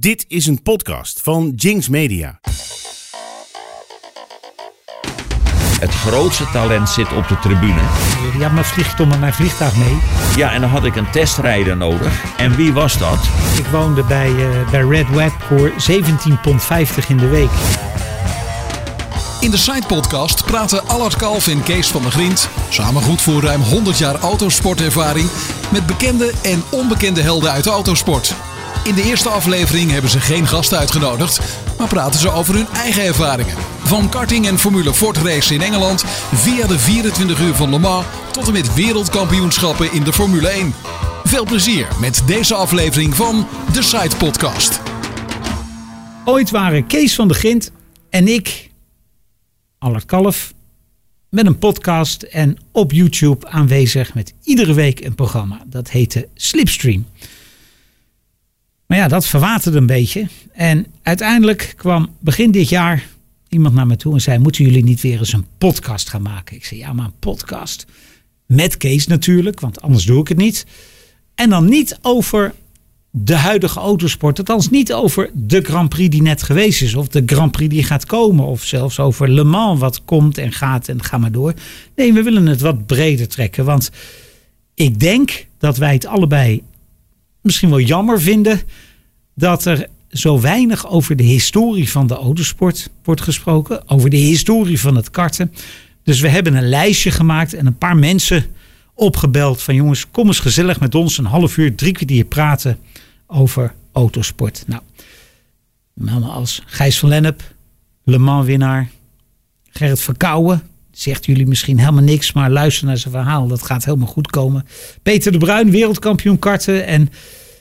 Dit is een podcast van Jinx Media. Het grootste talent zit op de tribune. Ja, maar vlieg toch met mijn vliegtuig mee. Ja, en dan had ik een testrijder nodig. En wie was dat? Ik woonde bij, uh, bij Red Web voor 17,50 pond in de week. In de Side Podcast praten Allard Kalf en Kees van der Grient, samen goed voor ruim 100 jaar autosportervaring, met bekende en onbekende helden uit de autosport. In de eerste aflevering hebben ze geen gasten uitgenodigd, maar praten ze over hun eigen ervaringen. Van karting en Formule Ford race in Engeland via de 24 uur van Le Mans tot en met wereldkampioenschappen in de Formule 1. Veel plezier met deze aflevering van de Side Podcast. Ooit waren Kees van der Grint en ik, Allard Kalf, met een podcast en op YouTube aanwezig met iedere week een programma. Dat heette Slipstream. Maar ja, dat verwaterde een beetje. En uiteindelijk kwam begin dit jaar iemand naar me toe en zei: Moeten jullie niet weer eens een podcast gaan maken? Ik zei: Ja, maar een podcast. Met Kees natuurlijk, want anders doe ik het niet. En dan niet over de huidige autosport. Althans niet over de Grand Prix die net geweest is. Of de Grand Prix die gaat komen. Of zelfs over Le Mans wat komt en gaat en ga maar door. Nee, we willen het wat breder trekken. Want ik denk dat wij het allebei misschien wel jammer vinden dat er zo weinig over de historie van de autosport wordt gesproken. Over de historie van het karten. Dus we hebben een lijstje gemaakt en een paar mensen opgebeld van jongens, kom eens gezellig met ons een half uur, drie kwartier praten over autosport. Nou, mannen als Gijs van Lennep, Le Mans winnaar, Gerrit Verkouwen, zegt jullie misschien helemaal niks, maar luister naar zijn verhaal, dat gaat helemaal goed komen. Peter de Bruin, wereldkampioen karten en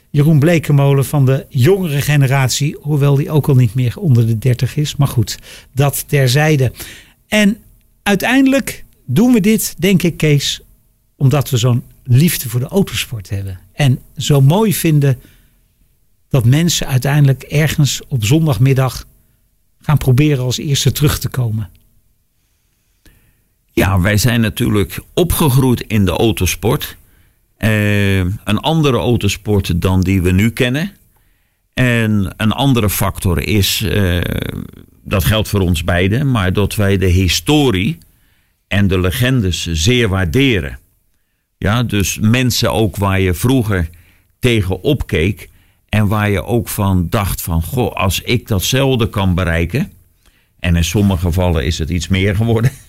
Jeroen Blekemolen van de jongere generatie, hoewel die ook al niet meer onder de 30 is. Maar goed, dat terzijde. En uiteindelijk doen we dit, denk ik, Kees, omdat we zo'n liefde voor de autosport hebben. En zo mooi vinden dat mensen uiteindelijk ergens op zondagmiddag gaan proberen als eerste terug te komen. Ja, wij zijn natuurlijk opgegroeid in de autosport. Uh, een andere autosport dan die we nu kennen. En een andere factor is, uh, dat geldt voor ons beiden, maar dat wij de historie en de legendes zeer waarderen. Ja, dus mensen ook waar je vroeger tegen opkeek en waar je ook van dacht van, goh, als ik datzelfde kan bereiken, en in sommige gevallen is het iets meer geworden.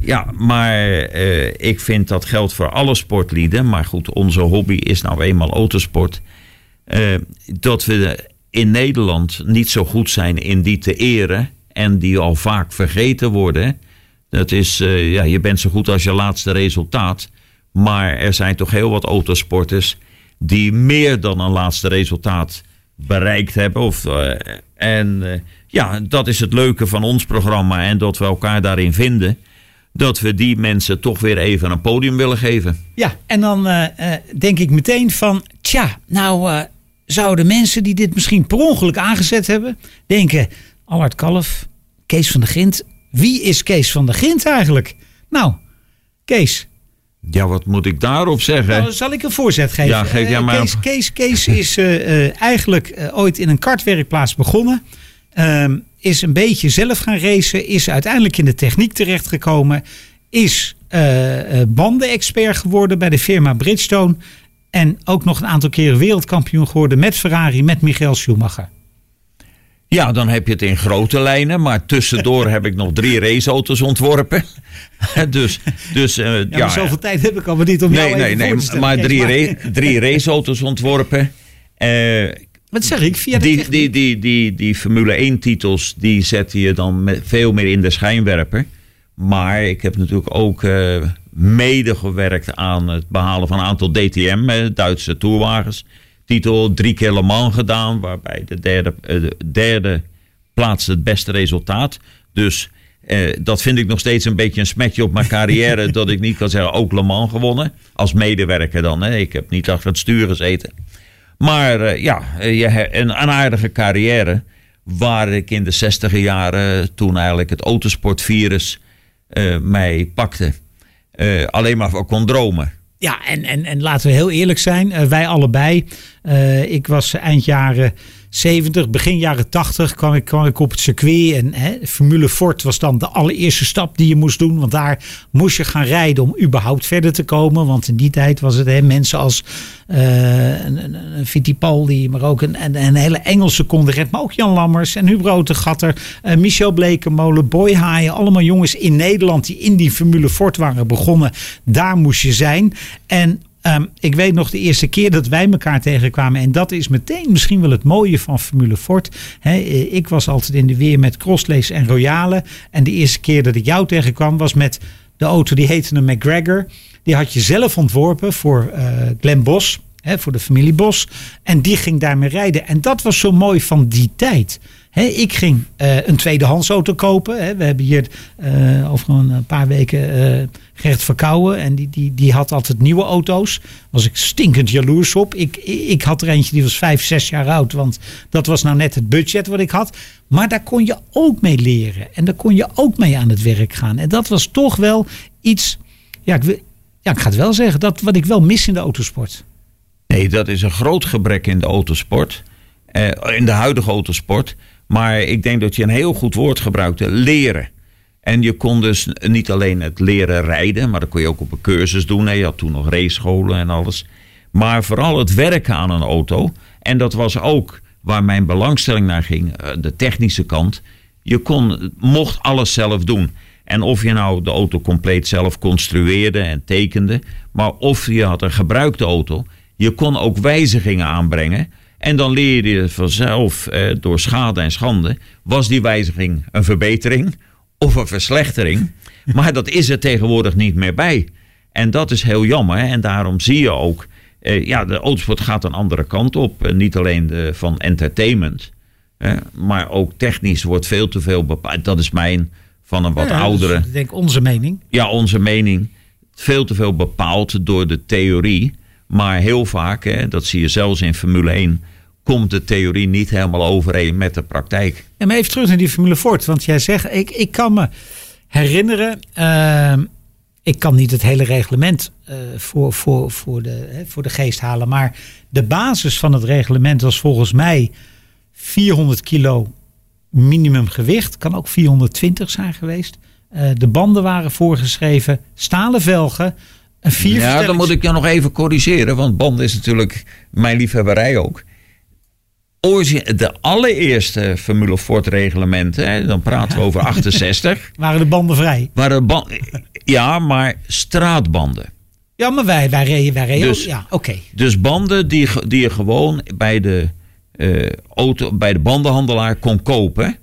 Ja, maar uh, ik vind dat geldt voor alle sportlieden. Maar goed, onze hobby is nou eenmaal autosport. Uh, dat we in Nederland niet zo goed zijn in die te eren. En die al vaak vergeten worden. Dat is, uh, ja, je bent zo goed als je laatste resultaat. Maar er zijn toch heel wat autosporters die meer dan een laatste resultaat bereikt hebben. Of, en ja, dat is het leuke van ons programma. En dat we elkaar daarin vinden dat we die mensen toch weer even een podium willen geven. Ja, en dan uh, uh, denk ik meteen van, tja, nou uh, zouden mensen die dit misschien per ongeluk aangezet hebben, denken, Allard Kalf, Kees van der Gint, wie is Kees van der Gint eigenlijk? Nou, Kees. Ja, wat moet ik daarop zeggen? Nou, zal ik een voorzet geven? Ja, geef jij maar. Kees, Kees, Kees is eigenlijk ooit in een kartwerkplaats begonnen. Is een beetje zelf gaan racen. Is uiteindelijk in de techniek terechtgekomen. Is uh, bandenexpert geworden bij de firma Bridgestone. En ook nog een aantal keren wereldkampioen geworden met Ferrari, met Michael Schumacher. Ja, dan heb je het in grote lijnen. Maar tussendoor heb ik nog drie raceauto's ontworpen. dus, dus uh, ja, ja, zoveel tijd heb ik al niet om nee, jou nee, nee, te maar drie, ra drie raceauto's ontworpen. Uh, wat zeg ik? Via de die, die, die, die, die Formule 1 titels, die zetten je dan met veel meer in de schijnwerper. Maar ik heb natuurlijk ook uh, mede gewerkt aan het behalen van een aantal DTM, Duitse toerwagens. Titel drie keer Le Mans gedaan, waarbij de derde, de derde plaats het beste resultaat. Dus uh, dat vind ik nog steeds een beetje een smetje op mijn carrière. dat ik niet kan zeggen, ook Le Mans gewonnen. Als medewerker dan. Hè. Ik heb niet achter het stuur gezeten. Maar uh, ja, je, een, aardige carrière. Waar ik in de zestiger jaren, toen eigenlijk het autosportvirus uh, mij pakte, alleen maar voor kon dromen. Ja, en, en, en laten we heel eerlijk zijn, wij allebei. ik was eind jaren 70, begin jaren 80 kwam ik, kwam ik op het circuit. En hè, Formule Ford was dan de allereerste stap die je moest doen. Want daar moest je gaan rijden om überhaupt verder te komen. Want in die tijd was het hè, mensen als uh, een, Fittipaldi, maar ook een, een, een hele Engelse conderent. Maar ook Jan Lammers en Huub Rotegatter, uh, Michel Blekenmolen, Boy Haaien. Allemaal jongens in Nederland die in die Formule Ford waren begonnen. Daar moest je zijn. En Um, ik weet nog de eerste keer dat wij elkaar tegenkwamen. En dat is meteen misschien wel het mooie van Formule Ford. He, ik was altijd in de weer met Crosslays en Royale. En de eerste keer dat ik jou tegenkwam was met de auto die heette een McGregor. Die had je zelf ontworpen voor uh, Glen Bos. Voor de familie Bos. En die ging daarmee rijden. En dat was zo mooi van die tijd. Ik ging uh, een tweedehands auto kopen. We hebben hier uh, over een paar weken uh, Verkouwen. En die, die, die had altijd nieuwe auto's. Was ik stinkend jaloers op. Ik, ik had er eentje die was vijf, zes jaar oud. Want dat was nou net het budget wat ik had. Maar daar kon je ook mee leren. En daar kon je ook mee aan het werk gaan. En dat was toch wel iets... Ja, ik, ja, ik ga het wel zeggen. Dat wat ik wel mis in de autosport. Nee, dat is een groot gebrek in de autosport. in de huidige autosport. Maar ik denk dat je een heel goed woord gebruikte: leren. En je kon dus niet alleen het leren rijden, maar dat kon je ook op een cursus doen. Je had toen nog racescholen en alles. Maar vooral het werken aan een auto. En dat was ook waar mijn belangstelling naar ging, eh, de technische kant. Je kon, mocht alles zelf doen. En of je nou de auto compleet zelf construeerde en tekende, maar of je had een gebruikte auto, je kon ook wijzigingen aanbrengen. En dan leer je vanzelf eh, door schade en schande. Was die wijziging een verbetering of een verslechtering? Maar dat is er tegenwoordig niet meer bij. En dat is heel jammer. En daarom zie je ook. Eh, ja, de autosport gaat een andere kant op. Eh, niet alleen de, van entertainment. maar ook technisch wordt veel te veel bepaald. Dat is mijn van een wat ja, oudere. ik denk onze mening. Ja, onze mening. Veel te veel bepaald door de theorie. Maar heel vaak, hè, dat zie je zelfs in Formule 1 komt de theorie niet helemaal overeen met de praktijk. En maar even terug naar die Formule Ford. Want jij zegt, ik, ik kan me herinneren, uh, ik kan niet het hele reglement uh, voor, voor, voor, de, hè, voor de geest halen. Maar de basis van het reglement was volgens mij 400 kilo minimum gewicht. Kan ook 420 zijn geweest. Uh, de banden waren voorgeschreven, stalen velgen. Een vier ja, dan moet ik je nog even corrigeren. Want banden is natuurlijk mijn liefhebberij ook de allereerste Formule Ford reglementen, dan praten we over 68. Waren de banden vrij? Waren ban ja, maar straatbanden. Ja, maar wij, wij reden, wij reden dus, ja, oké. Dus banden die, die je gewoon bij de, uh, auto, bij de bandenhandelaar kon kopen.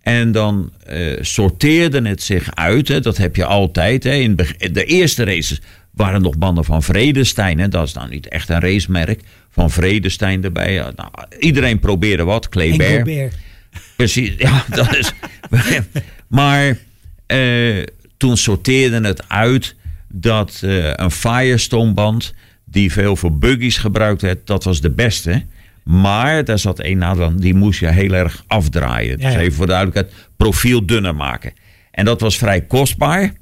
En dan uh, sorteerde het zich uit. Hè, dat heb je altijd. Hè. In de eerste races waren nog banden van Vredestein. Hè. Dat is nou niet echt een racemerk van Vredestein erbij. Nou, iedereen probeerde wat. Kleber. Precies, ja, dat is. maar uh, toen sorteerde het uit dat uh, een Firestone band, die veel voor buggies gebruikt werd, dat was de beste. Maar daar zat één nadeel die moest je heel erg afdraaien. Dus even voor de duidelijkheid, profiel dunner maken. En dat was vrij kostbaar.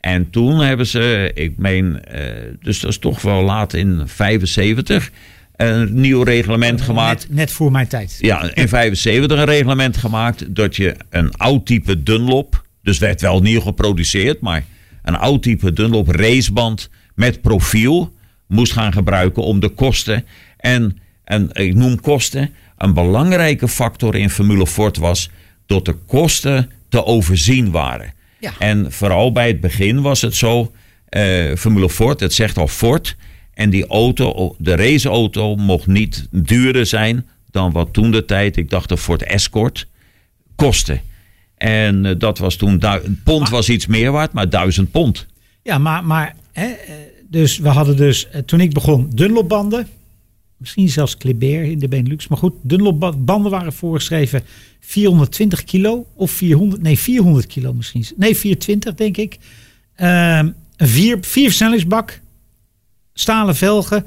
En toen hebben ze, ik meen, uh, dus dat is toch wel laat in 75 een nieuw reglement gemaakt. Net, net, voor mijn tijd. Ja, in 75 een reglement gemaakt dat je een oud type Dunlop, dus werd wel nieuw geproduceerd, maar een oud type Dunlop raceband met profiel moest gaan gebruiken om de kosten. En, en ik noem kosten, een belangrijke factor in Formule Ford was dat de kosten te overzien waren. Ja. En vooral bij het begin was het zo, uh, Formule Ford, het zegt al Ford, en die auto, de raceauto, mocht niet duurder zijn dan wat toen de tijd, ik dacht de Ford Escort, kostte. En uh, dat was toen, een pond was iets meer waard, maar duizend pond. Ja, maar, maar hè, eh, dus we hadden dus, toen ik begon, Dunlopbanden. Misschien zelfs Kleber in de Benelux. Maar goed, Dunlopbanden waren voorgeschreven 420 kilo of 400, nee 400 kilo misschien. Nee, 420 denk ik. Uh, een vier, vier versnellingsbak, stalen velgen.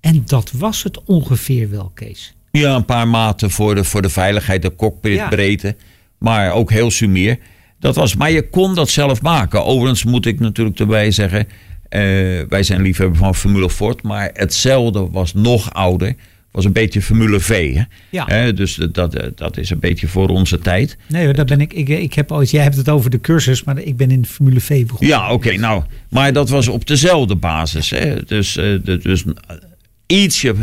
En dat was het ongeveer wel, Kees. Ja, een paar maten voor de, voor de veiligheid, de cockpitbreedte. Ja. Maar ook heel sumier. Dat was, maar je kon dat zelf maken. Overigens moet ik natuurlijk erbij zeggen... Uh, wij zijn liefhebber van Formule Ford. Maar hetzelfde was nog ouder. was een beetje Formule V. Hè? Ja. Hè, dus dat, dat, dat is een beetje voor onze tijd. Nee, daar ben ik, ik. Ik heb ooit. Jij hebt het over de cursus, maar ik ben in Formule V begonnen. Ja, oké. nou, maar dat was op dezelfde basis. Hè? Dus, eh, dus eh, ietsje,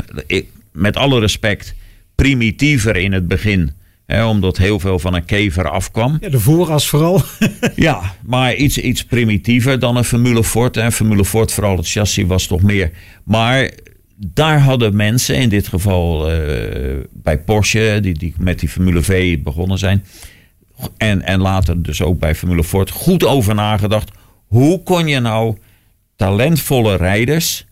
met alle respect, primitiever in het begin. Omdat heel veel van een kever afkwam. Ja, de vooras vooral. Ja, maar iets, iets primitiever dan een Formule Ford. En Formule Ford, vooral het chassis, was toch meer. Maar daar hadden mensen, in dit geval eh, bij Porsche, die, die met die Formule V begonnen zijn. En, en later dus ook bij Formule Ford, goed over nagedacht. Hoe kon je nou talentvolle rijders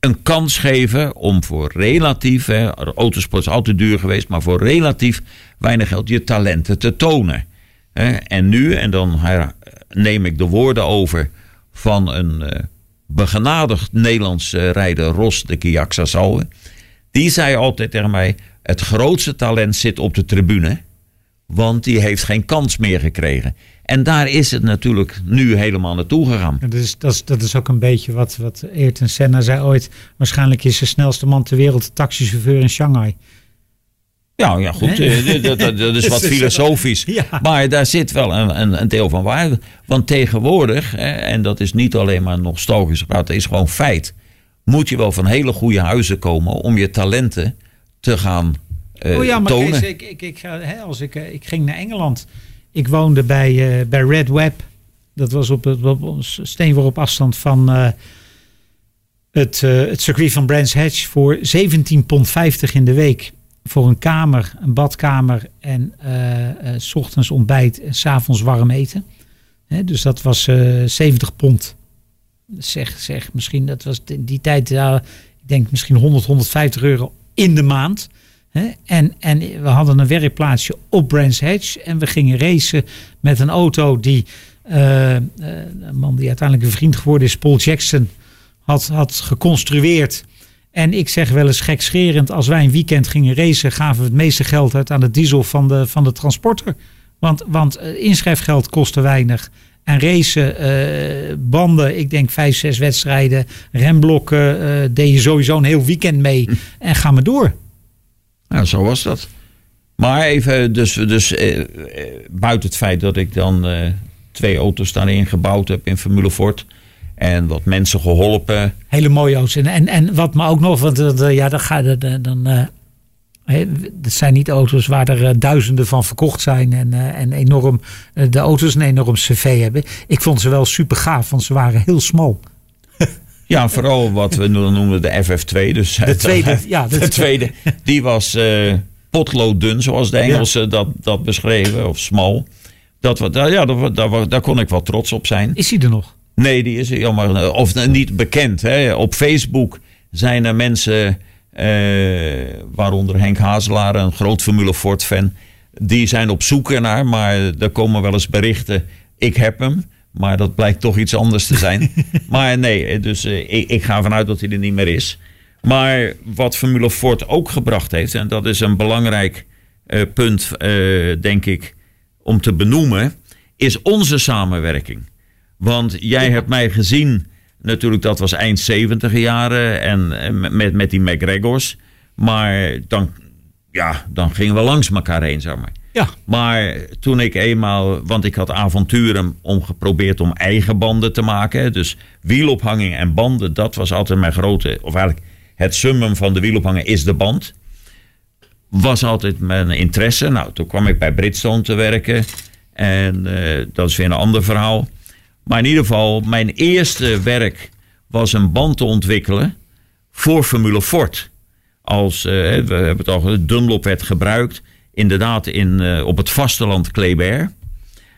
een kans geven om voor relatief, hè, autosport is altijd duur geweest, maar voor relatief weinig geld je talenten te tonen. Hè. En nu, en dan neem ik de woorden over van een eh, begenadigd Nederlands eh, rijder, Ros de Kiaksa Salwe. Die zei altijd tegen mij, het grootste talent zit op de tribune, want die heeft geen kans meer gekregen. En daar is het natuurlijk nu helemaal naartoe gegaan. Dat is, dat, is, dat is ook een beetje wat, wat Ayrton Senna zei ooit. Waarschijnlijk is de snelste man ter wereld de taxichauffeur in Shanghai. Ja, ja goed, eh, dat, dat, dat is wat filosofisch. Ja. Maar daar zit wel een, een, een deel van waarde. Want tegenwoordig, en dat is niet alleen maar nostalgisch gepraat, dat is gewoon feit. Moet je wel van hele goede huizen komen om je talenten te gaan oh ja, maar tonen. Kees, ik, ik, ik, ga- hè, als ik, eh, ik ging naar Engeland. Ik woonde bij, eh, bij Red Web. Dat was op, het- op een steenworp afstand van eh, het, eh, het circuit van Brands Hatch. Voor 17,50 pond in de week. Voor een kamer, een badkamer en eh, eh, s ochtends ontbijt en s'avonds warm eten. Hè, dus dat was eh 70 pond. Zeg, zeg, misschien dat was in die tijd, ja, ik denk misschien 100, 150 euro in de maand. Hè? En, en we hadden een werkplaatsje op Brands Hatch. En we gingen racen met een auto die... eh, eh, een man die uiteindelijk een vriend geworden is, Paul Jackson, had, had geconstrueerd. En ik zeg wel eens gekscherend, als wij een weekend gingen racen, gaven we het meeste geld uit aan de diesel van de, van de transporter. Want, want eh, inschrijfgeld kostte weinig. En racen, banden, ik denk vijf, zes wedstrijden, remblokken, deed je sowieso een heel weekend mee. En ga maar door. Nou, zo was dat. Maar even, dus, dus eh, eh, buiten het feit dat ik dan eh, twee auto's daarin gebouwd heb in Formule Ford. En wat mensen geholpen. Hele mooie auto's. En, en, wat me ook nog, want eh, ja, dan ga je dan. eh, het zijn niet auto's waar er duizenden van verkocht zijn en, en enorm de auto's een enorm cv hebben. Ik vond ze wel super gaaf, want ze waren heel smal. Ja, vooral wat we dan noemen de FF2. Dus De tweede, ja, de de tweede. Die was eh potlooddun, zoals de Engelsen dat, dat beschreven. Of smal. Dat, daar, ja, wa- daar, kon ik wel trots op zijn. Is hij er nog? Nee, die is jammer. eh, Of eh, niet bekend. Hè. Op Facebook zijn er mensen, eh, waaronder Henk Hazelaar, een groot Formule Ford fan. Die zijn op zoek ernaar, maar er komen wel eens berichten. Ik heb hem, maar dat blijkt toch iets anders te zijn. maar nee, dus eh, ik, ik ga ervan uit dat hij er niet meer is. Maar wat Formule Ford ook gebracht heeft, en dat is een belangrijk eh, punt, eh, denk ik, om te benoemen, is onze samenwerking. Want jij hebt mij gezien, natuurlijk dat was eind 70 jaren en, en met, met die McGregors. Maar dan, ja, dan gingen we langs elkaar heen, zeg maar. Ja. Maar toen ik eenmaal, want ik had avonturen om geprobeerd om eigen banden te maken. Dus wielophanging en banden, dat was altijd mijn grote, of eigenlijk het summum van de wielophanging is de band. Was altijd mijn interesse. Nou, toen kwam ik bij Bridgestone te werken. En eh, dat is weer een ander verhaal. Maar in ieder geval, mijn eerste werk was een band te ontwikkelen voor Formule Ford. Als, eh, we hebben het al gezegd, Dunlop werd gebruikt. Inderdaad in, eh, op het vasteland Kleber.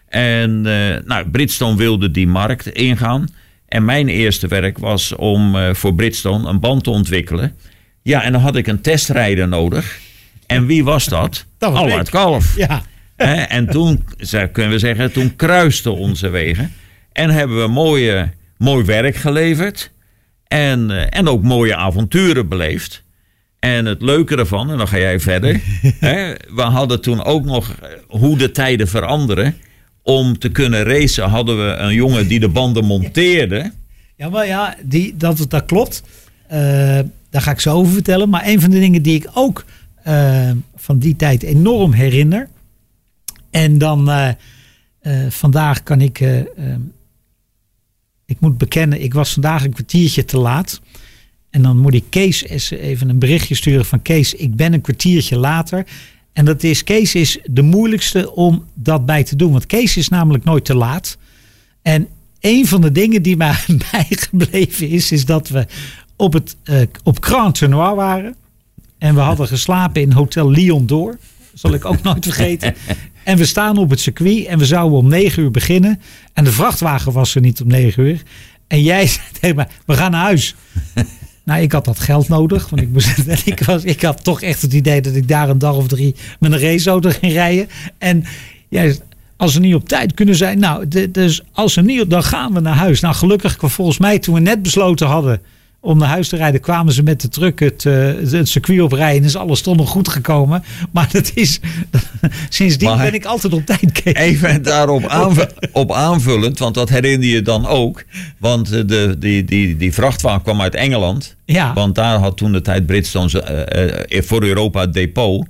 En eh, nou, Bridgestone wilde die markt ingaan. En mijn eerste werk was om eh, voor Bridgestone een band te ontwikkelen. Ja, en dan had ik een testrijder nodig. En wie was dat? Dat was ik. Kalf. Ja. En toen, kunnen we zeggen, toen kruisten onze wegen. En hebben we mooie, mooi werk geleverd. En, en ook mooie avonturen beleefd. En het leuke ervan, en dan ga jij verder. hè, we hadden toen ook nog eh, hoe de tijden veranderen. Om te kunnen racen hadden we een jongen die de banden monteerde. Ja, maar ja, die, dat, dat klopt. Eh, daar ga ik zo over vertellen. Maar een van de dingen die ik ook eh, van die tijd enorm herinner. En dan vandaag kan ik. ik moet bekennen, ik was vandaag een kwartiertje te laat. En dan moet ik Kees eens even een berichtje sturen van Kees, ik ben een kwartiertje later. En dat is, Kees is de moeilijkste om dat bij te doen. Want Kees is namelijk nooit te laat. En een van de dingen die mij bijgebleven is, is dat we op, het, eh, op Grand Tournoi waren. En we hadden geslapen in Hotel Lyon door. Zal ik ook nooit vergeten. En we staan op het circuit en we zouden om negen uur beginnen. En de vrachtwagen was er niet om negen uur. En jij zei tegen mij, we gaan naar huis. Nou, ik had dat geld nodig. Want ik, moest, ik, was, ik had toch echt het idee dat ik daar een dag of drie met een raceauto ging rijden. En zei, als we niet op tijd kunnen zijn. Nou, dus als we niet op, dan gaan we naar huis. Nou, gelukkig, volgens mij, toen we net besloten hadden om naar huis te rijden, kwamen ze met de truck het, eh, het circuit oprijden. En is alles toch nog goed gekomen. Maar dat is, sindsdien Maar- ben ik altijd op tijd. Kees. Even daarop aanv- op aanvullend, want dat herinner je dan ook. Want eh, de, die, die, die vrachtwagen kwam uit Engeland. Ja. Want daar had toen de tijd Bridgestone eh, eh, voor Europa het depot.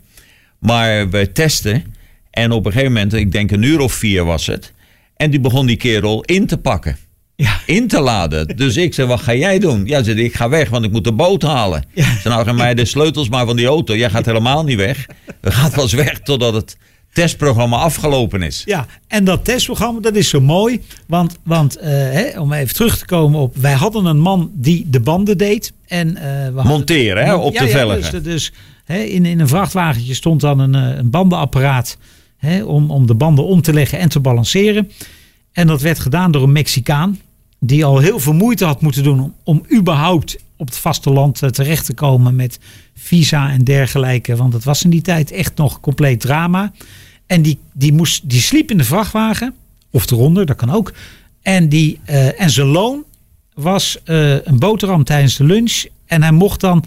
Maar we testen. En op een gegeven moment, ik denk een uur of vier was het. En die begon die kerel in te pakken. Ja. In te laden. Dus ik zei, wat ga jij doen? Ja, zei ik ga weg, want ik moet de boot halen. Ja. Ze nou, geef mij de sleutels maar van die auto. Jij gaat helemaal niet weg. We gaan pas weg totdat het testprogramma afgelopen is. Ja, en dat testprogramma, dat is zo mooi. Want, want eh, hè, om even terug te komen op... Wij hadden een man die de banden deed. En, eh, we hadden- Monteren, hè, op de velgen. Dus, dus hè, in, in een vrachtwagentje stond dan een, eh, een bandenapparaat... Hè, om, om de banden om te leggen en te balanceren. En dat werd gedaan door een Mexicaan... die al heel veel moeite had moeten doen... om, om überhaupt op het vasteland eh, terecht te komen... met visa en dergelijke. Want het was in die tijd echt nog compleet drama... En die, die, moest, die sliep in de vrachtwagen. Of eronder, dat kan ook. En, die, eh, en zijn loon was eh, een boterham tijdens de lunch. En hij mocht dan,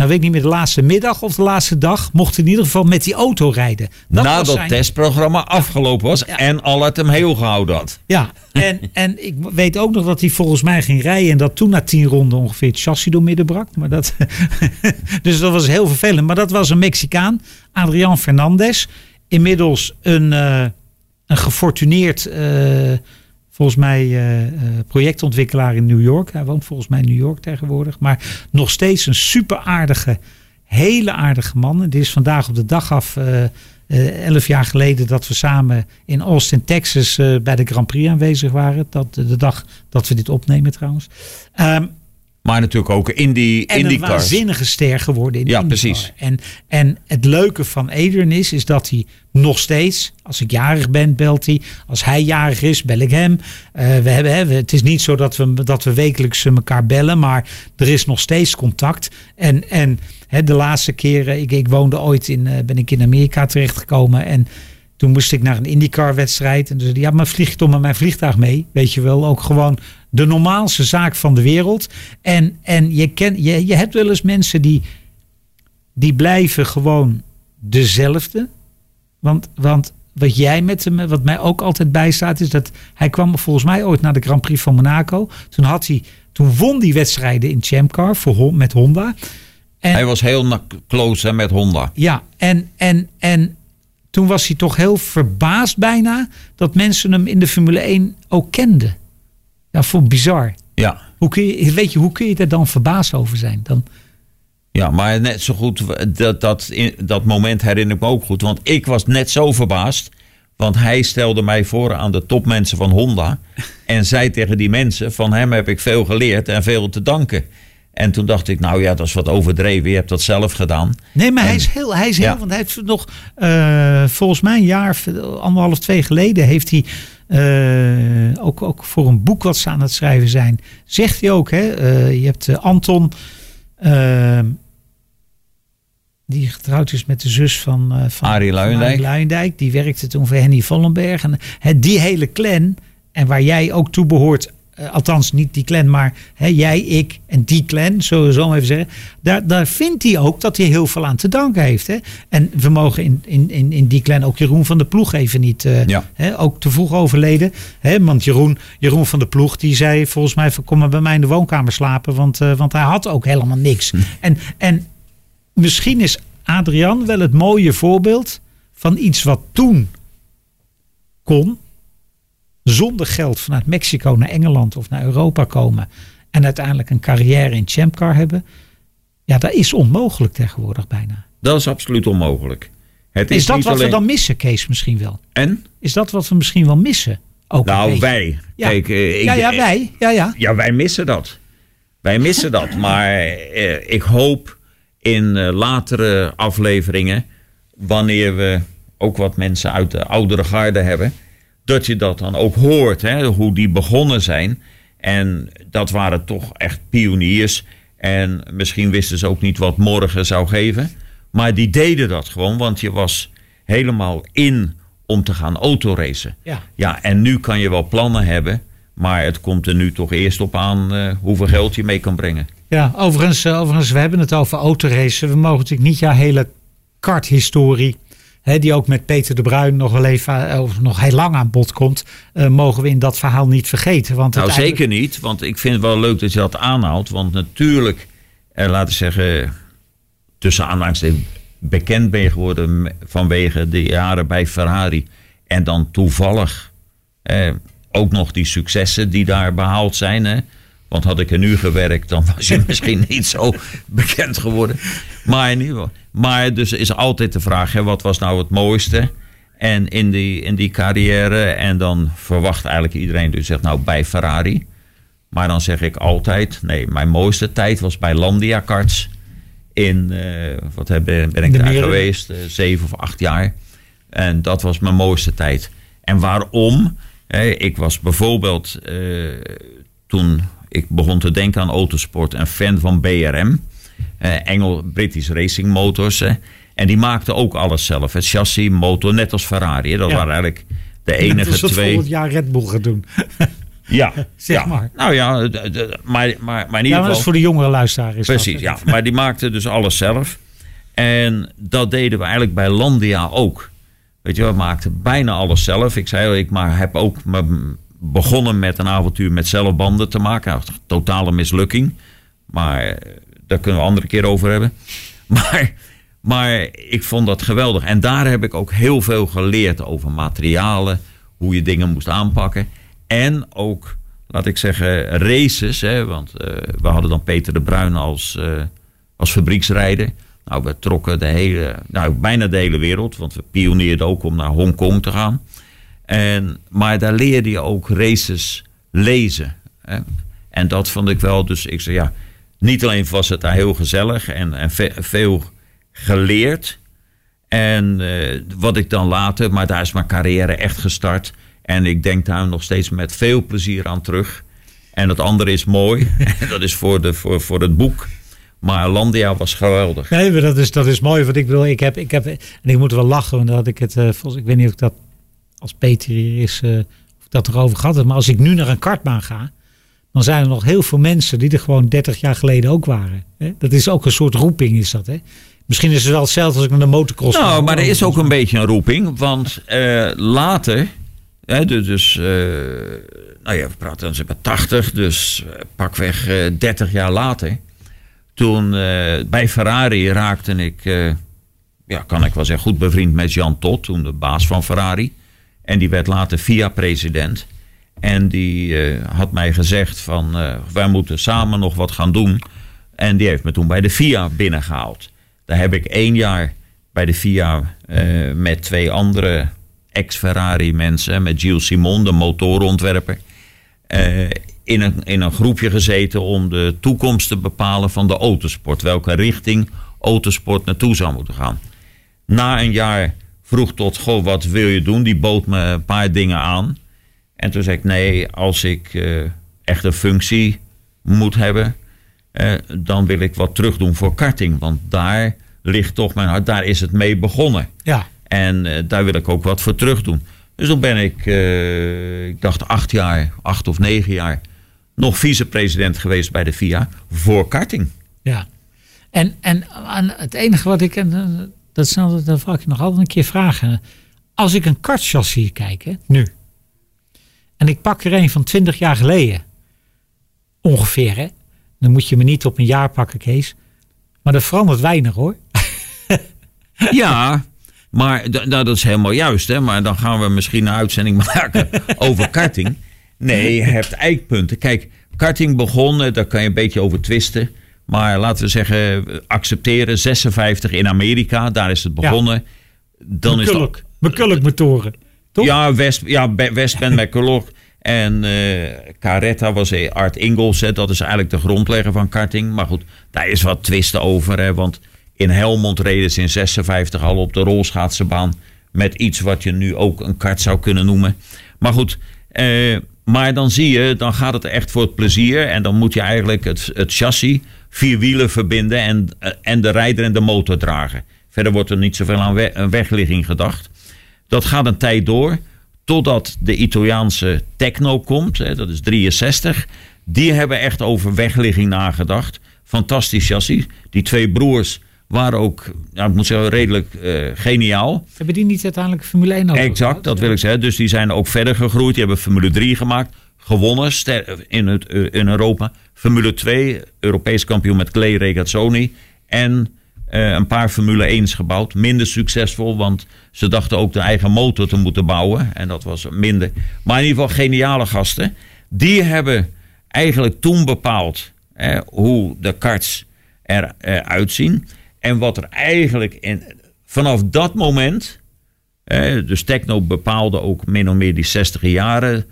nou weet ik niet meer de laatste middag of de laatste dag, mocht in ieder geval met die auto rijden. Dat Nadat het zijn- testprogramma afgelopen was Ja. en al uit hem heel gehouden had. Ja, en, en ik weet ook nog dat hij volgens mij ging rijden. En dat toen na tien ronden ongeveer het chassis door midden brak. Maar dat, dus dat was heel vervelend. Maar dat was een Mexicaan, Adrian Fernandez. Inmiddels een, eh, een gefortuneerd, eh, volgens mij, eh, projectontwikkelaar in New York. Hij woont volgens mij in New York tegenwoordig. Maar nog steeds een super aardige, hele aardige man. Het is vandaag op de dag af... eh, elf jaar geleden dat we samen in Austin, Texas bij de Grand Prix aanwezig waren. Dat, de dag dat we dit opnemen trouwens. Ehm, Maar natuurlijk ook in die, en een cars. waanzinnige ster geworden in Ja, IndyCar. precies. En, en het leuke van Adrian is, is dat hij nog steeds, als ik jarig ben, belt hij. Als hij jarig is, bel ik hem. Eh, we hebben, hè, het is niet zo dat we, dat we wekelijks elkaar bellen, maar er is nog steeds contact. En, en hè, de laatste keren, ik, ik woonde ooit in, eh, ben ik in Amerika terechtgekomen en toen moest ik naar een IndyCar wedstrijd. En toen zei ja, maar vlieg toch met mijn vliegtuig mee? Weet je wel, ook gewoon de normaalste zaak van de wereld. En, en je, ken, je, je hebt wel eens mensen die, die blijven gewoon dezelfde. Want, want wat jij met hem, wat mij ook altijd bijstaat, is dat hij kwam volgens mij ooit naar de Grand Prix van Monaco. Toen had hij, toen won die wedstrijden in Champcar voor, Hon- met Honda. En, Hij was heel close hè, met Honda. ja, en, en, en toen was hij toch heel verbaasd bijna dat mensen hem in de Formule 1 ook kenden. Ja, vond ik bizar. Ja. Hoe kun je, weet je, hoe kun je daar dan verbaasd over zijn? Dan, Ja, maar net zo goed, dat, dat, in- dat moment herinner ik me ook goed. Want ik was net zo verbaasd. Want hij stelde mij voor aan de topmensen van Honda. En zei tegen die mensen, van hem heb ik veel geleerd en veel te danken. En toen dacht ik, nou ja, dat is wat overdreven. Je hebt dat zelf gedaan. nee, maar hij is heel, hij is heel, Ja. want hij heeft nog, eh, volgens mij een jaar, anderhalf, twee geleden, heeft hij eh, ook, ook voor een boek wat ze aan het schrijven zijn, zegt hij ook, hè, eh, je hebt Anton, eh, die getrouwd is met de zus van, van Arie Luijendijk. Die werkte toen voor Henny Vollenberg. En eh, die hele clan, en waar jij ook toe behoort, eh, althans niet die clan, maar hè, jij, ik en die clan, zullen we zo maar even zeggen. Daar, daar vindt hij ook dat hij heel veel aan te danken heeft. Hè? En we mogen in, in, in, in die clan ook Jeroen van de Ploeg even niet, eh, Ja. hè, ook te vroeg overleden. Hè? Want Jeroen, Jeroen van de Ploeg, die zei volgens mij van kom maar bij mij in de woonkamer slapen, want, eh, want hij had ook helemaal niks. En, en misschien is Adrian wel het mooie voorbeeld van iets wat toen kon, zonder geld vanuit Mexico naar Engeland of naar Europa komen en uiteindelijk een carrière in Champcar hebben. Ja, dat is onmogelijk tegenwoordig bijna. Dat is absoluut onmogelijk. Het is, Is dat wat alleen... we dan missen, Kees, misschien wel? En? Is dat wat we misschien wel missen? Ook Nou, wij. Ja. Kijk, eh, ik, Ja, ja, wij. Ja, ja. Ja, wij missen dat. Wij missen dat. Maar eh, ik hoop in eh, latere afleveringen, wanneer we ook wat mensen uit de oudere garde hebben, dat je dat dan ook hoort, hè, hoe die begonnen zijn. En dat waren toch echt pioniers. En misschien wisten ze ook niet wat morgen zou geven. Maar die deden dat gewoon, want je was helemaal in om te gaan autoracen. Ja. Ja, en nu kan je wel plannen hebben. Maar het komt er nu toch eerst op aan eh, hoeveel geld je mee kan brengen. Ja, overigens, eh, overigens, we hebben het over autoracen. We mogen natuurlijk niet jouw hele karthistorie, die ook met Peter de Bruin nog wel even, eh, of nog heel lang aan bod komt, eh, mogen we in dat verhaal niet vergeten. Want Nou, zeker niet. Want ik vind het wel leuk dat je dat aanhaalt. Want natuurlijk, eh, laten we zeggen, tussen aanhalingstekens bekend ben je geworden vanwege de jaren bij Ferrari. En dan toevallig eh, ook nog die successen die daar behaald zijn. Hè? Want had ik er nu gewerkt, dan was je misschien niet zo bekend geworden. Maar. Maar dus is altijd de vraag, hè, wat was nou het mooiste? En in die, in die carrière, en dan verwacht eigenlijk iedereen, dus zegt nou bij Ferrari. Maar dan zeg ik altijd, nee, mijn mooiste tijd was bij Landia Karts. In, eh, wat heb, ben ik de daar Meren. geweest? Eh, zeven of acht jaar. En dat was mijn mooiste tijd. En waarom? Hè, ik was bijvoorbeeld eh, toen ik begon te denken aan autosport een fan van BRM. eh, Engel British Racing Motors. en die maakten ook alles zelf. Het chassis, motor, net als Ferrari. Dat Ja. waren eigenlijk de enige het twee. volgend jaar Red Bull gaat doen. Ja, Zeg ja. maar. Nou ja, maar, maar, maar in Ja, ieder maar dat geval. is voor de jongere luisteraar. Is Precies, dat, ja. Maar die maakten dus alles zelf. En dat deden we eigenlijk bij Landia ook. Weet je, we maakten bijna alles zelf. Ik zei, al, ik maar heb ook me- begonnen met een avontuur met zelfbanden te maken. Totale mislukking. Maar eh, daar kunnen we andere keer over hebben. Maar, maar ik vond dat geweldig. En daar heb ik ook heel veel geleerd over materialen. Hoe je dingen moest aanpakken. En ook, laat ik zeggen, races. Hè, want eh, we hadden dan Peter de Bruin als, eh, als fabrieksrijder. Nou, we trokken de hele, nou, bijna de hele wereld. Want we pioneerden ook om naar Hongkong te gaan. En, maar daar leerde je ook races lezen. Hè. En dat vond ik wel. Dus ik zei ja, niet alleen was het daar heel gezellig en, en ve- veel geleerd. En eh, wat ik dan later, maar daar is mijn carrière echt gestart. En ik denk daar nog steeds met veel plezier aan terug. En het andere is mooi. Dat is voor, de, voor, voor het boek. Maar Landia was geweldig. Nee, dat is, dat is mooi. Want ik wil, ik heb, ik heb, en ik moet wel lachen, want ik het, eh, ik weet niet of ik dat als Peter hier is, eh, of dat erover gehad heb. Maar als ik nu naar een kartbaan ga, dan zijn er nog heel veel mensen die er gewoon 30 jaar geleden ook waren. Hè? Dat is ook een soort roeping, is dat. Hè? Misschien is het wel hetzelfde als ik naar de motocross ga. Nou, maar er is ook een beetje een roeping. Want eh, later, hè, dus, eh, nou ja, we praten dan bij 80, dus pakweg eh 30 jaar later. Toen bij Ferrari raakte ik, ja, kan ik wel zeggen, goed bevriend met Jan Todt, toen de baas van Ferrari. En die werd later FIA-president. En die eh, had mij gezegd van, eh, wij moeten samen nog wat gaan doen. En die heeft me toen bij de FIA binnengehaald. Daar heb ik één jaar bij de FIA eh, met twee andere ex-Ferrari mensen, met Gilles Simon, de motorontwerper, in, een, in een groepje gezeten om de toekomst te bepalen van de autosport. Welke richting autosport naartoe zou moeten gaan. Na een jaar vroeg tot, goh, wat wil je doen? Die bood me een paar dingen aan. En toen zei ik, nee, als ik eh, echt een functie moet hebben, eh, dan wil ik wat terugdoen voor karting. Want daar ligt toch mijn hart, daar is het mee begonnen. Ja, En eh, daar wil ik ook wat voor terug doen. Dus toen ben ik, ik dacht acht jaar, acht of negen jaar, nog vicepresident geweest bij de FIA voor karting. Ja. En, en aan het enige wat ik, en dat, snel, dat ik nog altijd een keer vragen. Als ik een kartchassis kijk, hè, nu. En ik pak er een van 20 jaar geleden. Ongeveer, hè. Dan moet je me niet op een jaar pakken, Kees. Maar dat verandert weinig, hoor. Ja, maar nou, dat is helemaal juist. Hè? Maar dan gaan we misschien een uitzending maken over karting. Nee, je hebt eikpunten. Kijk, karting begon, eh, daar kan je een beetje over twisten. Maar laten we zeggen, accepteren, 56 in Amerika, daar is het begonnen. Dan is het, McCulloch. McCulloch motoren. Toch? ja, West, ja, Westbend McCulloch. En eh Caretta was eh, Art Ingalls. Hè, dat is eigenlijk de grondlegger van karting. Maar goed, daar is wat twisten over. Hè, want in Helmond reden ze in 56 al op de rolschaatsenbaan. Met iets wat je nu ook een kart zou kunnen noemen. Maar goed, eh, maar dan zie je, dan gaat het echt voor het plezier. En dan moet je eigenlijk het, het chassis, vier wielen verbinden. En, eh, en de rijder en de motor dragen. Verder wordt er niet zoveel aan we- wegligging gedacht. Dat gaat een tijd door. Totdat de Italiaanse techno komt. Hè, dat is 63. Die hebben echt over wegligging nagedacht. Fantastisch chassis. Die twee broers waren ook, nou, ik moet zeggen, redelijk eh, geniaal. Hebben die niet uiteindelijk Formule 1 auto Exact, dat wil ik zeggen. Dus die zijn ook verder gegroeid. Die hebben Formule 3 gemaakt. Gewonnen in, het, eh, in Europa. Formule 2, Europees kampioen met Clay Regazzoni. En eh, een paar Formule 1's gebouwd. Minder succesvol, want ze dachten ook de eigen motor te moeten bouwen. En dat was minder. Maar in ieder geval geniale gasten. Die hebben eigenlijk toen bepaald eh, hoe de karts eruit zien. En wat er eigenlijk in, vanaf dat moment eh, dus techno bepaalde ook min of meer die 60 jaren.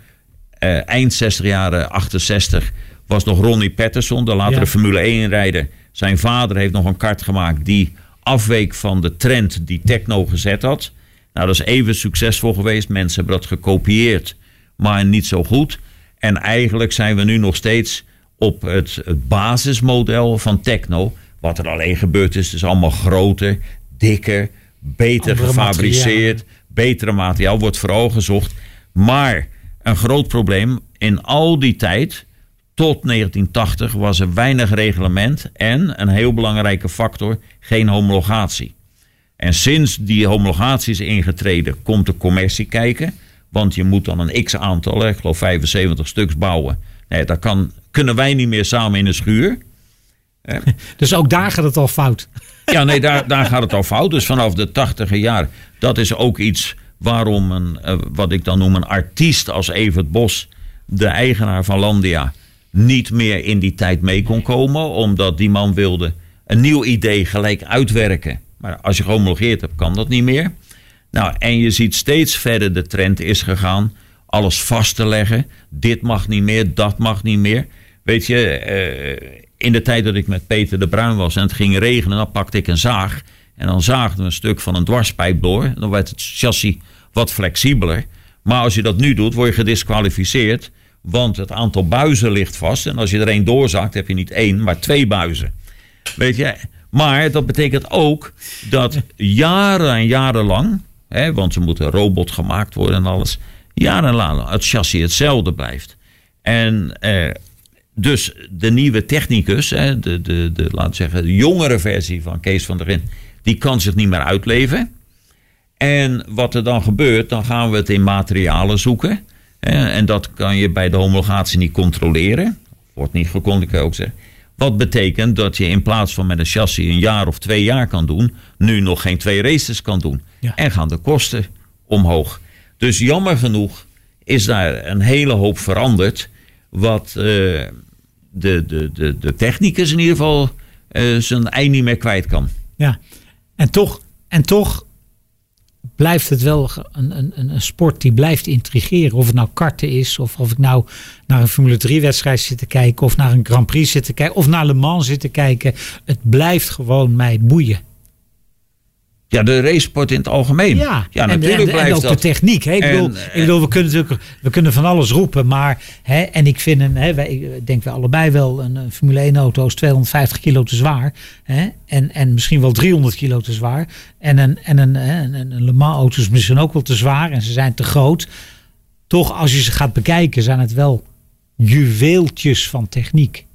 Eh, eind 60 jaren, 68, was nog Ronnie Patterson, de latere Ja. Formule 1 rijder. Zijn vader heeft nog een kart gemaakt die afweek van de trend die techno gezet had. Nou, dat is even succesvol geweest. Mensen hebben dat gekopieerd, maar niet zo goed. En eigenlijk zijn we nu nog steeds op het, het basismodel van techno. Wat er alleen gebeurd is, is allemaal groter, dikker, beter Andere gefabriceerd, betere materiaal wordt vooral gezocht. Maar een groot probleem in al die tijd, tot 1980, was er weinig reglement en een heel belangrijke factor, geen homologatie. En sinds die homologatie is ingetreden, komt de commercie kijken. Want je moet dan een x aantal, ik geloof 75 stuks bouwen. Nee, dat kan, kunnen wij niet meer samen in de schuur. Dus ook daar gaat het al fout. Ja, nee, daar, daar gaat het al fout. Dus vanaf de tachtiger jaar. Dat is ook iets waarom een, eh, wat ik dan noem een artiest als Evert Bos, de eigenaar van Landia, niet meer in die tijd mee kon komen. Omdat die man wilde een nieuw idee gelijk uitwerken. Maar als je gehomologeerd hebt, kan dat niet meer. Nou, en je ziet steeds verder de trend is gegaan. Alles vast te leggen. Dit mag niet meer, dat mag niet meer. Weet je, eh, in de tijd dat ik met Peter de Bruin was en het ging regenen, dan pakte ik een zaag. En dan zaagden we een stuk van een dwarspijp door. Dan werd het chassis wat flexibeler. Maar als je dat nu doet, word je gedisqualificeerd. Want het aantal buizen ligt vast. En als je er één doorzaakt, heb je niet één, maar twee buizen. Weet je, maar dat betekent ook dat jaren en jarenlang, hè, want ze moeten robot gemaakt worden en alles, jarenlang het chassis hetzelfde blijft. En eh, dus de nieuwe technicus, hè, de, de, de, laten zeggen, de jongere versie van Kees van der Rin, die kan zich niet meer uitleven. En wat er dan gebeurt, dan gaan we het in materialen zoeken. En dat kan je bij de homologatie niet controleren. Wordt niet gecontroleerd, ook zeggen. Wat betekent dat je in plaats van met een chassis een jaar of twee jaar kan doen, nu nog geen twee races kan doen. Ja. En gaan de kosten omhoog. Dus jammer genoeg is daar een hele hoop veranderd. Wat eh, de, de, de, de technicus in ieder geval eh, zijn ei niet meer kwijt kan. Ja. En toch, en toch blijft het wel een, een een sport die blijft intrigeren. Of het nou karten is, of of ik nou naar een Formule 3 wedstrijd zit te kijken, of naar een Grand Prix zit te kijken, of naar Le Mans zit te kijken. Het blijft gewoon mij boeien. Ja, de racesport in het algemeen. Ja, ja en, natuurlijk en, en blijft ook dat. de techniek. Hè? Ik, En, bedoel, eh, ik bedoel, we kunnen natuurlijk we kunnen van alles roepen, maar hè, en ik vind een, hè, wij, ik denk we allebei wel een, een Formule 1 auto is 250 kilo te zwaar, hè, en, en misschien wel 300 kilo te zwaar, en een en een, hè, een, een Le Mans auto is misschien ook wel te zwaar en ze zijn te groot. Toch, als je ze gaat bekijken, zijn het wel juweeltjes van techniek.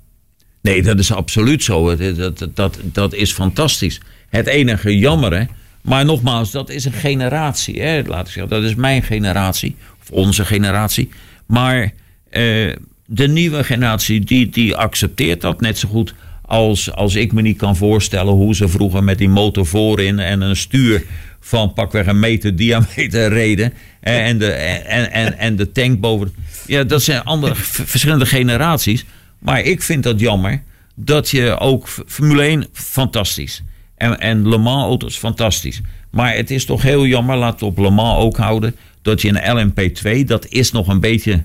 Nee, dat is absoluut zo. Dat, dat, dat, dat is fantastisch. Het enige jammere, maar nogmaals, dat is een generatie. Hè? Laat ik zeggen, dat is mijn generatie, of onze generatie. Maar eh, de nieuwe generatie, die, die accepteert dat net zo goed als, als ik me niet kan voorstellen hoe ze vroeger met die motor voorin en een stuur van pakweg een meter diameter reden. En de, en, en, en de tank boven. Ja, dat zijn andere verschillende generaties. Maar ik vind dat jammer dat je ook Formule 1 fantastisch. En, en Le Mans auto's fantastisch. Maar het is toch heel jammer, laten we op Le Mans ook houden, dat je een LMP2, dat is nog een beetje,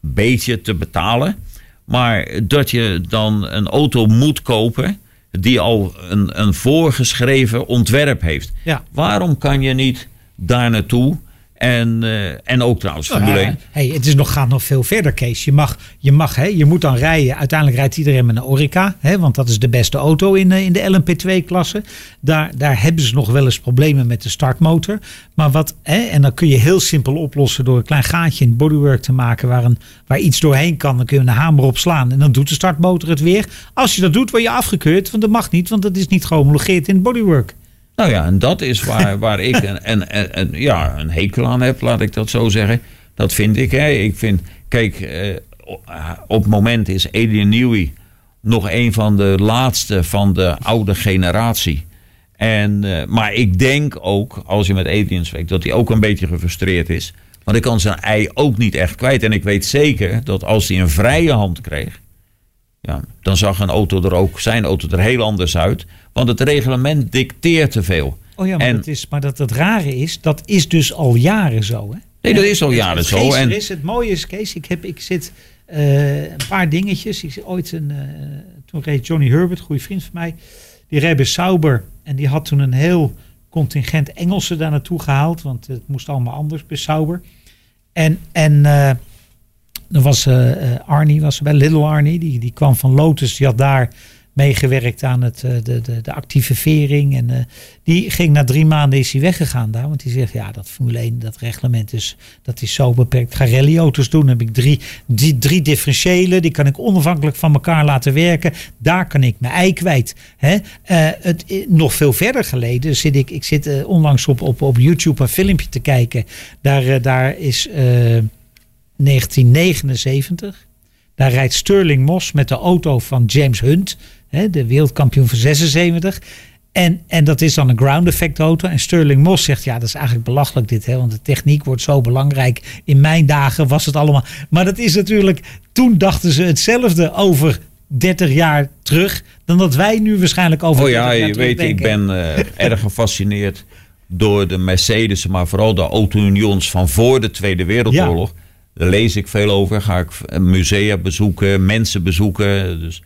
beetje te betalen. Maar dat je dan een auto moet kopen die al een, een voorgeschreven ontwerp heeft. Ja. Waarom kan je niet daar naartoe en, uh, en ook trouwens Nou Formule ja, 1? hey, het is nog, gaat nog veel verder, Kees. Je, mag, je, mag, hè, je moet dan rijden. Uiteindelijk rijdt iedereen met een Orica. Hè, want dat is de beste auto in, de- in de LMP2-klasse. Daar, daar hebben ze nog wel eens problemen met de startmotor. Maar wat, hè, en dan kun je heel simpel oplossen door een klein gaatje in het bodywork te maken. Waar, een, waar iets doorheen kan. Dan kun je een hamer op slaan. En dan doet de startmotor het weer. Als je dat doet, word je afgekeurd. Want dat mag niet, want dat is niet gehomologeerd in het bodywork. Nou ja, en dat is waar, waar ik een, een, een- ja, een hekel aan heb, laat ik dat zo zeggen. Dat vind ik. Hè. Ik vind, kijk, eh, op het moment is Adrian Newey nog een van de laatste van de oude generatie. En, eh, maar ik denk ook, als je met Adrian spreekt, dat hij ook een beetje gefrustreerd is. Want ik kan zijn ei ook niet echt kwijt. En ik weet zeker dat als hij een vrije hand kreeg, ja, dan zag een auto er ook, zijn auto er heel anders uit. Want het reglement dicteert te veel. Oh ja, maar, En- dat is, maar dat het rare is, dat is dus al jaren zo. Hè? Nee, dat is al Het- jaren het zo. En, is, het mooie is, Kees, ik, heb, ik zit eh, een paar dingetjes. Ik zit ooit een, eh, toen reed Johnny Herbert, goede vriend van mij, die reed bij Sauber. En die had toen een heel contingent Engelsen daar naartoe gehaald, want het moest allemaal anders bij Sauber. En, en eh, er was eh, eh, Arnie, was bij Little Arnie, die, die kwam van Lotus, die had daar meegewerkt aan het, eh, de, de, de actieve vering. En die ging na drie maanden is hij weggegaan daar. Want die zegt, ja, dat Formule 1, dat reglement is, dat is zo beperkt. Ga rallyauto's doen. Dan heb ik drie, drie, drie differentiëlen. Die kan ik onafhankelijk van elkaar laten werken. Daar kan ik mijn ei kwijt. Hè? Het, nog veel verder geleden zit ik, ik zit onlangs op, op, op YouTube een filmpje te kijken. Daar, daar is 1979. Daar rijdt Sterling Moss met de auto van James Hunt, hè, de wereldkampioen van 76. En, en dat is dan een ground effect auto. En Sterling Moss zegt, ja, dat is eigenlijk belachelijk dit. Hè, want de techniek wordt zo belangrijk. In mijn dagen was het allemaal... Maar dat is natuurlijk... Toen dachten ze hetzelfde over 30 jaar terug... dan dat wij nu waarschijnlijk over oh 30 ja, je weet, ik ben eh, erg gefascineerd door de Mercedes, maar vooral de auto-unions van voor de Tweede Wereldoorlog. Daar lees ik veel over, ga ik musea bezoeken, mensen bezoeken. Dus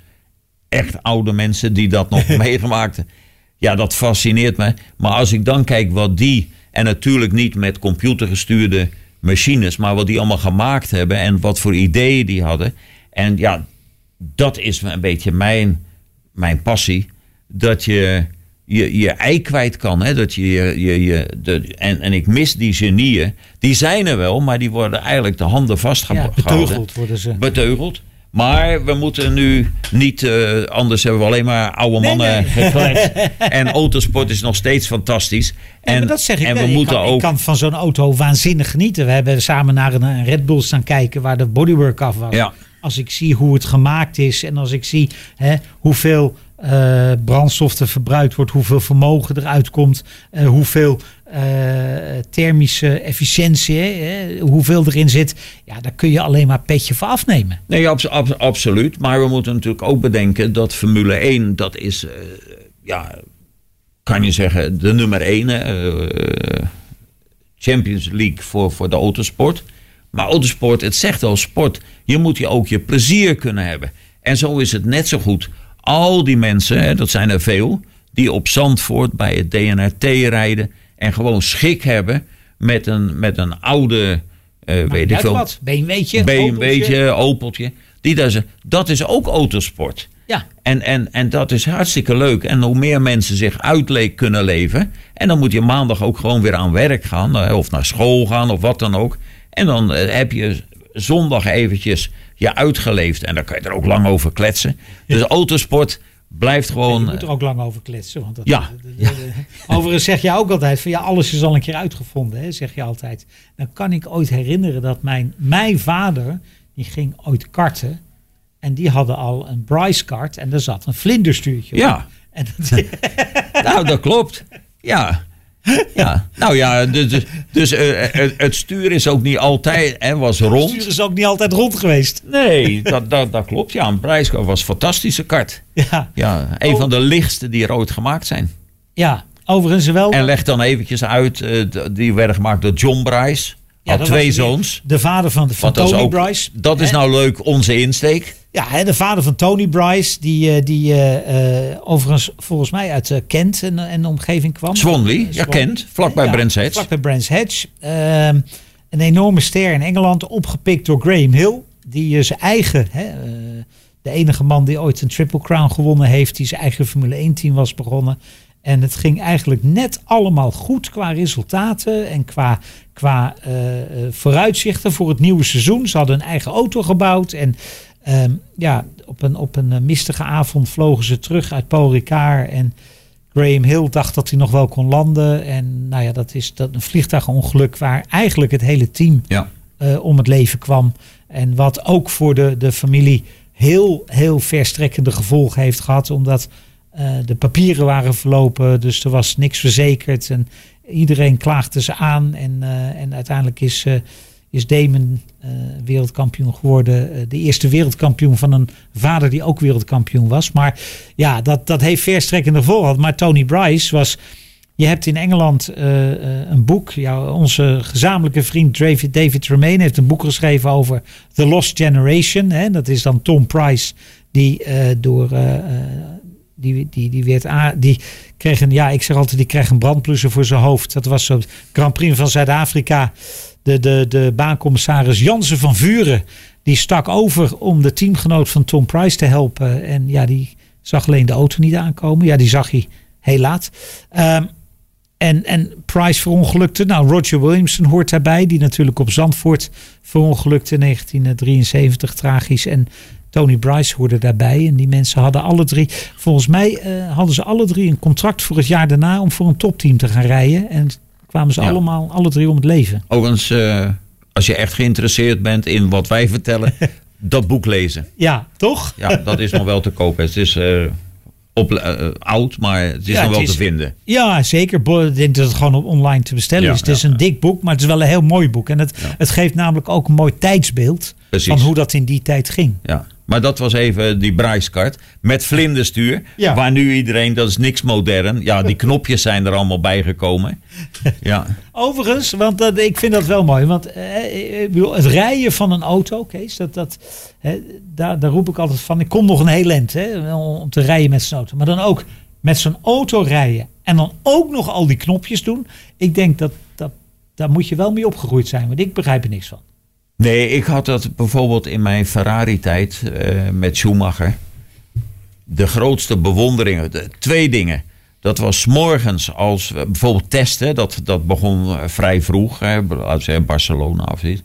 echt oude mensen die dat nog meegemaakt hebben. Ja, dat fascineert me. Maar als ik dan kijk wat die, en natuurlijk niet met computergestuurde machines, maar wat die allemaal gemaakt hebben en wat voor ideeën die hadden. En ja, dat is een beetje mijn, mijn passie. Dat je je, je ei kwijt kan. Hè? Dat je, je, je, de, en, en ik mis die genieën. Die zijn er wel, maar die worden eigenlijk de handen Ja, vastgehouden. beteugeld worden ze. Beteugeld. Maar we moeten nu niet, eh, anders hebben we alleen maar oude mannen nee. gekletst. En autosport is nog steeds fantastisch. En, dat zeg ik. en we moeten kan, ook. Ik kan van zo'n auto waanzinnig genieten. We hebben samen naar een, een Red Bull staan kijken waar de bodywork af was. Ja. Als ik zie hoe het gemaakt is en als ik zie hè, hoeveel eh, brandstof er verbruikt wordt, hoeveel vermogen eruit komt, eh, hoeveel eh, thermische efficiëntie, hè, hoeveel erin zit. Ja, daar kun je alleen maar petje voor afnemen. Nee, abs- abs- absoluut. Maar we moeten natuurlijk ook bedenken dat Formule 1, dat is, ja, kan je zeggen, de nummer 1 Champions League voor, voor de autosport. Maar autosport, het zegt al sport. Je moet je ook je plezier kunnen hebben. En zo is het net zo goed. Al die mensen, hè, dat zijn er veel, die op Zandvoort bij het DNRT rijden en gewoon schik hebben met een, met een oude, eh, weet ik Uit veel, wat? BMW'tje? BMW'tje, Opeltje. Die daar zijn. Dat is ook autosport. Ja. En, en, en dat is hartstikke leuk. En hoe meer mensen zich uitleek kunnen leven. En dan moet je maandag ook gewoon weer aan werk gaan. eh, Of naar school gaan of wat dan ook. En dan eh, heb je zondag eventjes je uitgeleefd. En daar kan je er ook lang over kletsen. Dus autosport blijft gewoon... Je moet er ook lang over kletsen. Want dat, Ja, de- de- de- Overigens zeg je ook altijd van ja, alles is al een keer uitgevonden, hè, zeg je altijd. Dan kan ik ooit herinneren dat mijn, mijn vader, die ging ooit karten. En die hadden al een Bryce kart en daar zat een vlinderstuurtje op. Ja. En dat, Nou, dat klopt. Ja. Ja, nou ja, dus, dus, dus, eh, het, het stuur is ook niet altijd, hè, was het rond. stuur is ook niet altijd rond geweest. Nee, dat, dat, dat klopt. Ja, een prijskar was een fantastische kart. Ja, Ja, een Oh. van de lichtste die er ooit gemaakt zijn. ja. overigens wel. En leg dan eventjes uit, eh, die werden gemaakt door John Bryce. Ja, Had twee zoons. De vader van, de, van Tony ook- Bryce. Dat is nou leuk, onze insteek. Ja, hè, de vader van Tony Bryce, die, eh, die eh, eh, overigens volgens mij uit Kent en, en de omgeving kwam. Swanley, ja, Kent, vlakbij Brands Hatch. Vlakbij Brands Hatch. Ehm, een enorme ster in Engeland, opgepikt door Graham Hill. Die zijn eigen, hè, de enige man die ooit een Triple Crown gewonnen heeft. Die zijn eigen Formule 1 team was begonnen. En het ging eigenlijk net allemaal goed qua resultaten en qua, qua vooruitzichten voor het nieuwe seizoen. Ze hadden een eigen auto gebouwd. En ehm, ja, op een, op een eh, mistige avond vlogen ze terug uit Paul Ricard. En Graham Hill dacht dat hij nog wel kon landen. En nou ja, dat is dat een vliegtuigongeluk waar eigenlijk het hele team Ja. eh, om het leven kwam. En wat ook voor de, de familie heel, heel verstrekkende gevolgen heeft gehad. Omdat eh, de papieren waren verlopen, dus er was niks verzekerd. En iedereen klaagde ze aan. En, en uiteindelijk is, is Damon eh, wereldkampioen geworden. Eh, de eerste wereldkampioen van een vader die ook wereldkampioen was. Maar ja, dat, dat heeft verstrekkende gehad. Maar Tony Bryce was... Je hebt in Engeland eh, een boek. Onze gezamenlijke vriend David, David Tremaine heeft een boek geschreven over The Lost Generation. Hè. Dat is dan Tom Price, die door. die, die, die, werd die kreeg een, ja, ik zeg altijd, die kreeg een brandblusser voor zijn hoofd. Dat was zo Grand Prix van Zuid-Afrika. De, de, de baancommissaris Jansen van Vuren, die stak over om de teamgenoot van Tom Price te helpen. En ja, die zag alleen de auto niet aankomen. Ja, die zag hij heel laat. Ehm, en, en Price verongelukte. Nou, Roger Williamson hoort daarbij. Die natuurlijk op Zandvoort verongelukte in 1973. Tragisch. En Tony Bryce hoorde daarbij. En die mensen hadden alle drie... Volgens mij eh, hadden ze alle drie een contract voor het jaar daarna... om voor een topteam te gaan rijden. En kwamen ze Ja. allemaal, alle drie om het leven. Overigens, eh, als je echt geïnteresseerd bent in wat wij vertellen, dat boek lezen. Ja, toch? Ja, dat is nog wel te kopen. Het is eh, op, eh, oud, maar het is Ja, nog wel is- te vinden. Ja, zeker. Ik denk dat het gewoon online te bestellen Ja, is. Het is een dik boek, maar het is wel een heel mooi boek. En het, het geeft namelijk ook een mooi tijdsbeeld Precies. van hoe dat in die tijd ging. Ja. Maar dat was even die Bryce-kart met vlinderstuur. Ja. Waar nu iedereen, dat is niks modern. Ja, die knopjes zijn er allemaal bijgekomen. Ja, Overigens, want dat, ik vind dat wel mooi. Want eh, ik bedoel, het rijden van een auto, Kees, dat, dat, hè, daar, daar roep ik altijd van. Ik kom nog een heel eind hè, om te rijden met zo'n auto. Maar dan ook met zo'n auto rijden en dan ook nog al die knopjes doen. Ik denk dat, dat daar moet je wel mee opgegroeid zijn, want ik begrijp er niks van. Nee, ik had dat bijvoorbeeld in mijn Ferrari-tijd eh, met Schumacher. De grootste bewonderingen. De, twee dingen. Dat was 's morgens als we bijvoorbeeld testen. Dat, dat begon eh, vrij vroeg. Hè, we zeggen Barcelona of iets.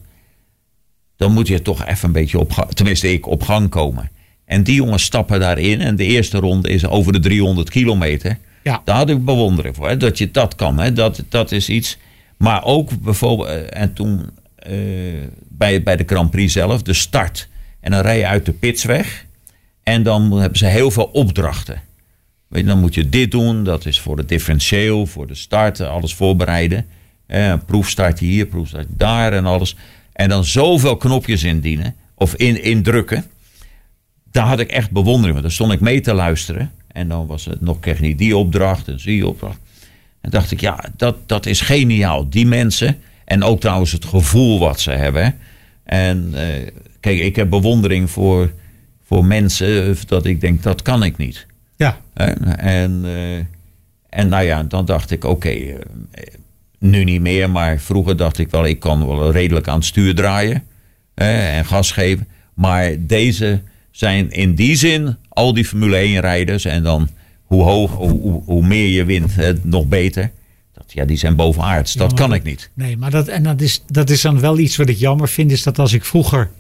Dan moet je toch even een beetje op gang. Tenminste, ik op gang komen. En die jongens stappen daarin. En de eerste ronde is over de 300 kilometer. Ja. Daar had ik bewondering voor. Hè, dat je dat kan. Hè, dat, dat is iets. Maar ook bijvoorbeeld. eh, En toen bij, bij de Grand Prix zelf. De start. En dan rij je uit de pits weg. En dan hebben ze heel veel opdrachten. Weet je, dan moet je dit doen. Dat is voor het differentieel. Voor de start. Alles voorbereiden. Eh, proefstart hier. Proefstart daar. En alles. En dan zoveel knopjes indienen. Of in, indrukken daar had ik echt bewondering voor. Daar stond ik mee te luisteren. En dan was het nog, kreeg niet die opdracht en die opdracht. En dacht ik, ja, dat, dat is geniaal. Die mensen. En ook trouwens het gevoel wat ze hebben. En eh, kijk, ik heb bewondering voor, voor mensen. eh, Dat ik denk, dat kan ik niet. Ja. Hè? En, eh, en nou ja, dan dacht ik, oké, nu niet meer, maar vroeger dacht ik wel, ik kan wel redelijk aan het stuur draaien en gas geven. Maar deze zijn in die zin al die Formule 1 rijders en dan hoe hoog, hoe, hoe, meer je wint, nog beter. Dat ja, die zijn bovenaards. Dat maar kan ik niet. Nee, maar dat, en dat, is, dat is dan wel iets wat ik jammer vind. Is dat als ik vroeger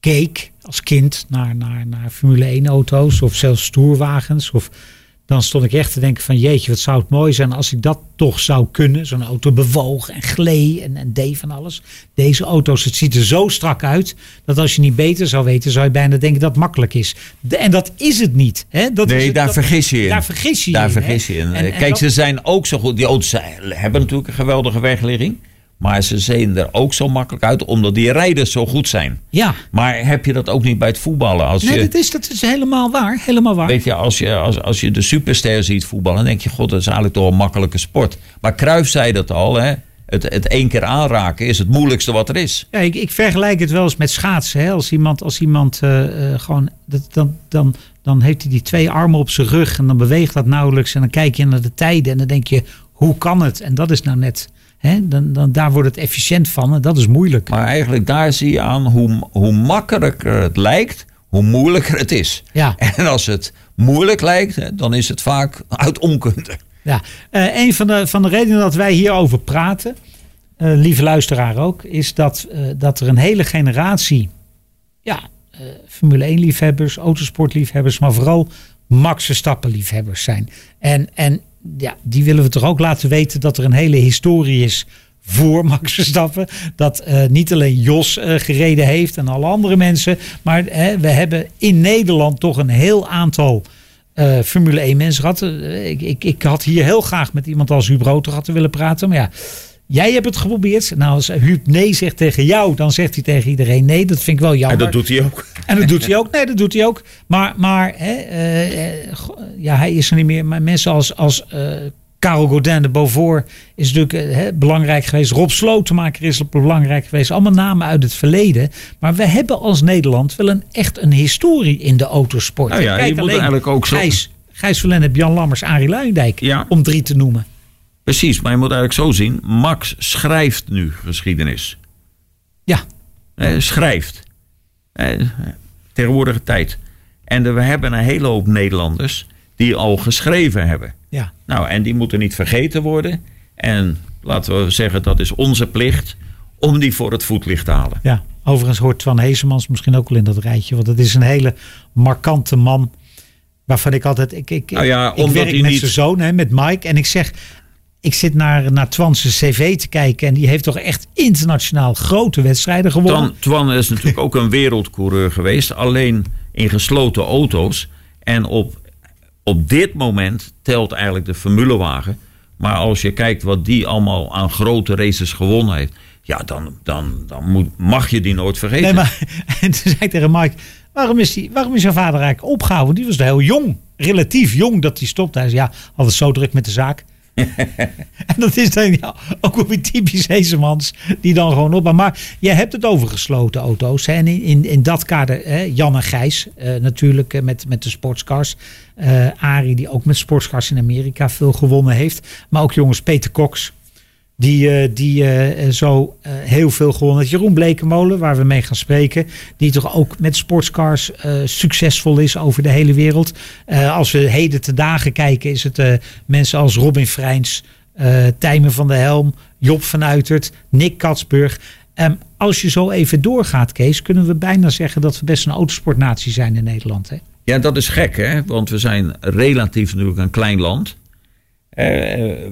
keek als kind naar, naar, naar Formule 1 auto's of zelfs stoerwagens. Of, dan stond ik echt te denken van jeetje, wat zou het mooi zijn als ik dat toch zou kunnen. Zo'n auto bewoog en glee en, en deed van alles. Deze auto's, het ziet er zo strak uit. Dat als je niet beter zou weten, zou je bijna denken dat het makkelijk is. De- en dat is het niet. Hè? Dat is Nee, het- daar dat- vergis je in. Daar vergis je je Daar in, hè? vergis je in. En- en Kijk, dat- ze zijn ook zo goed. Die auto's hebben natuurlijk een geweldige wegligging. Maar ze zien er ook zo makkelijk uit omdat die rijders zo goed zijn. Ja, Maar heb je dat ook niet bij het voetballen? Als nee, je, dat, is, dat is helemaal waar. Helemaal waar. Weet je, als je, als, als je de superster ziet voetballen, dan denk je, god, dat is eigenlijk toch een makkelijke sport. Maar Cruijff zei dat al, hè. Het, het één keer aanraken is het moeilijkste wat er is. Ja, ik, ik vergelijk het wel eens met schaatsen. Hè. Als iemand, als iemand eh, eh, gewoon. Dat, dan, dan, dan heeft hij die twee armen op zijn rug en dan beweegt dat nauwelijks. En dan kijk je naar de tijden en dan denk je: hoe kan het? En dat is nou net. Hè, dan, dan, daar wordt het efficiënt van en dat is moeilijk. Maar eigenlijk daar zie je aan hoe, hoe makkelijker het lijkt, hoe moeilijker het is. Ja. En als het moeilijk lijkt, dan is het vaak uit onkunde. Ja, eh, een van de, van de redenen dat wij hierover praten, eh, lieve luisteraar ook, is dat, eh, dat er een hele generatie ja, Formule 1 liefhebbers, autosportliefhebbers, maar vooral Max Verstappen liefhebbers zijn. En, en ja, die willen we toch ook laten weten dat er een hele historie is voor Max Verstappen. Dat eh, niet alleen Jos eh, gereden heeft en alle andere mensen, maar we hebben in Nederland toch een heel aantal eh, Formule 1 mensen ik, ik, ik had hier heel graag met iemand als Huub Roter willen praten. Maar ja, jij hebt het geprobeerd. Nou, als Huub nee zegt tegen jou, dan zegt hij tegen iedereen nee. Dat vind ik wel jammer. En dat doet hij ook. En dat doet hij ook. Nee, dat doet hij ook. Maar, maar hè, eh, eh, ja, hij is er niet meer. Maar mensen als, als eh Karel Godin de Beaufort is natuurlijk hè, belangrijk geweest. Rob Slotemaker is belangrijk geweest. Allemaal namen uit het verleden. Maar we hebben als Nederland wel een, echt een historie in de autosport. Nou ja, Kijk je moet eigenlijk ook zo- Gijs, Gijs Verlenne, Jan Lammers, Arie Luijendijk. Ja. Om drie te noemen. Precies, maar je moet eigenlijk zo zien. Max schrijft nu geschiedenis. Ja, Eh, schrijft. Eh, tegenwoordige tijd. En we hebben een hele hoop Nederlanders die al geschreven hebben. ja. Nou, en die moeten niet vergeten worden. En laten we zeggen, dat is onze plicht om die voor het voetlicht te halen. Ja, overigens hoort Twan Heesemans misschien ook wel in dat rijtje. Want het is een hele markante man. Waarvan ik altijd. Ik, ik, Nou ja, ik omdat werk hij met niet- zijn zoon, hè, met Mike. En ik zeg. Ik zit naar, naar Twan's cv te kijken. En die heeft toch echt internationaal grote wedstrijden gewonnen. Twan, Twan is natuurlijk ook een wereldcoureur geweest. Alleen in gesloten auto's. En op, op dit moment telt eigenlijk de formulewagen. Maar als je kijkt wat die allemaal aan grote races gewonnen heeft. Ja, dan, dan, dan moet, mag je die nooit vergeten. Nee, maar. En toen zei ik tegen Mike. Waarom is, die, waarom is jouw vader eigenlijk opgehouden? Die was heel jong. Relatief jong dat hij stopte. Hij zei ja, had het zo druk met de zaak. en dat is dan ja, ook weer typisch Heesemans. Die dan gewoon op. Maar je hebt het over gesloten auto's. En in, in, in dat kader, hè, Jan en Gijs eh, natuurlijk eh, met, met de sportscars. Eh Arie die ook met sportscars in Amerika veel gewonnen heeft. Maar ook jongens Peter Cox. Die, eh, die eh, zo eh, heel veel gewonnen heeft. Jeroen Blekemolen, waar we mee gaan spreken. Die toch ook met sportscars succesvol is over de hele wereld. Als we heden te dagen kijken, is het mensen als Robin eh Tijmen van der Helm, Job van Uitert, Nick Katsburg. Ehm, als je zo even doorgaat, Kees, kunnen we bijna zeggen dat we best een autosportnatie zijn in Nederland. Hè? Ja, dat is gek, hè? Want we zijn relatief natuurlijk een klein land. Eh,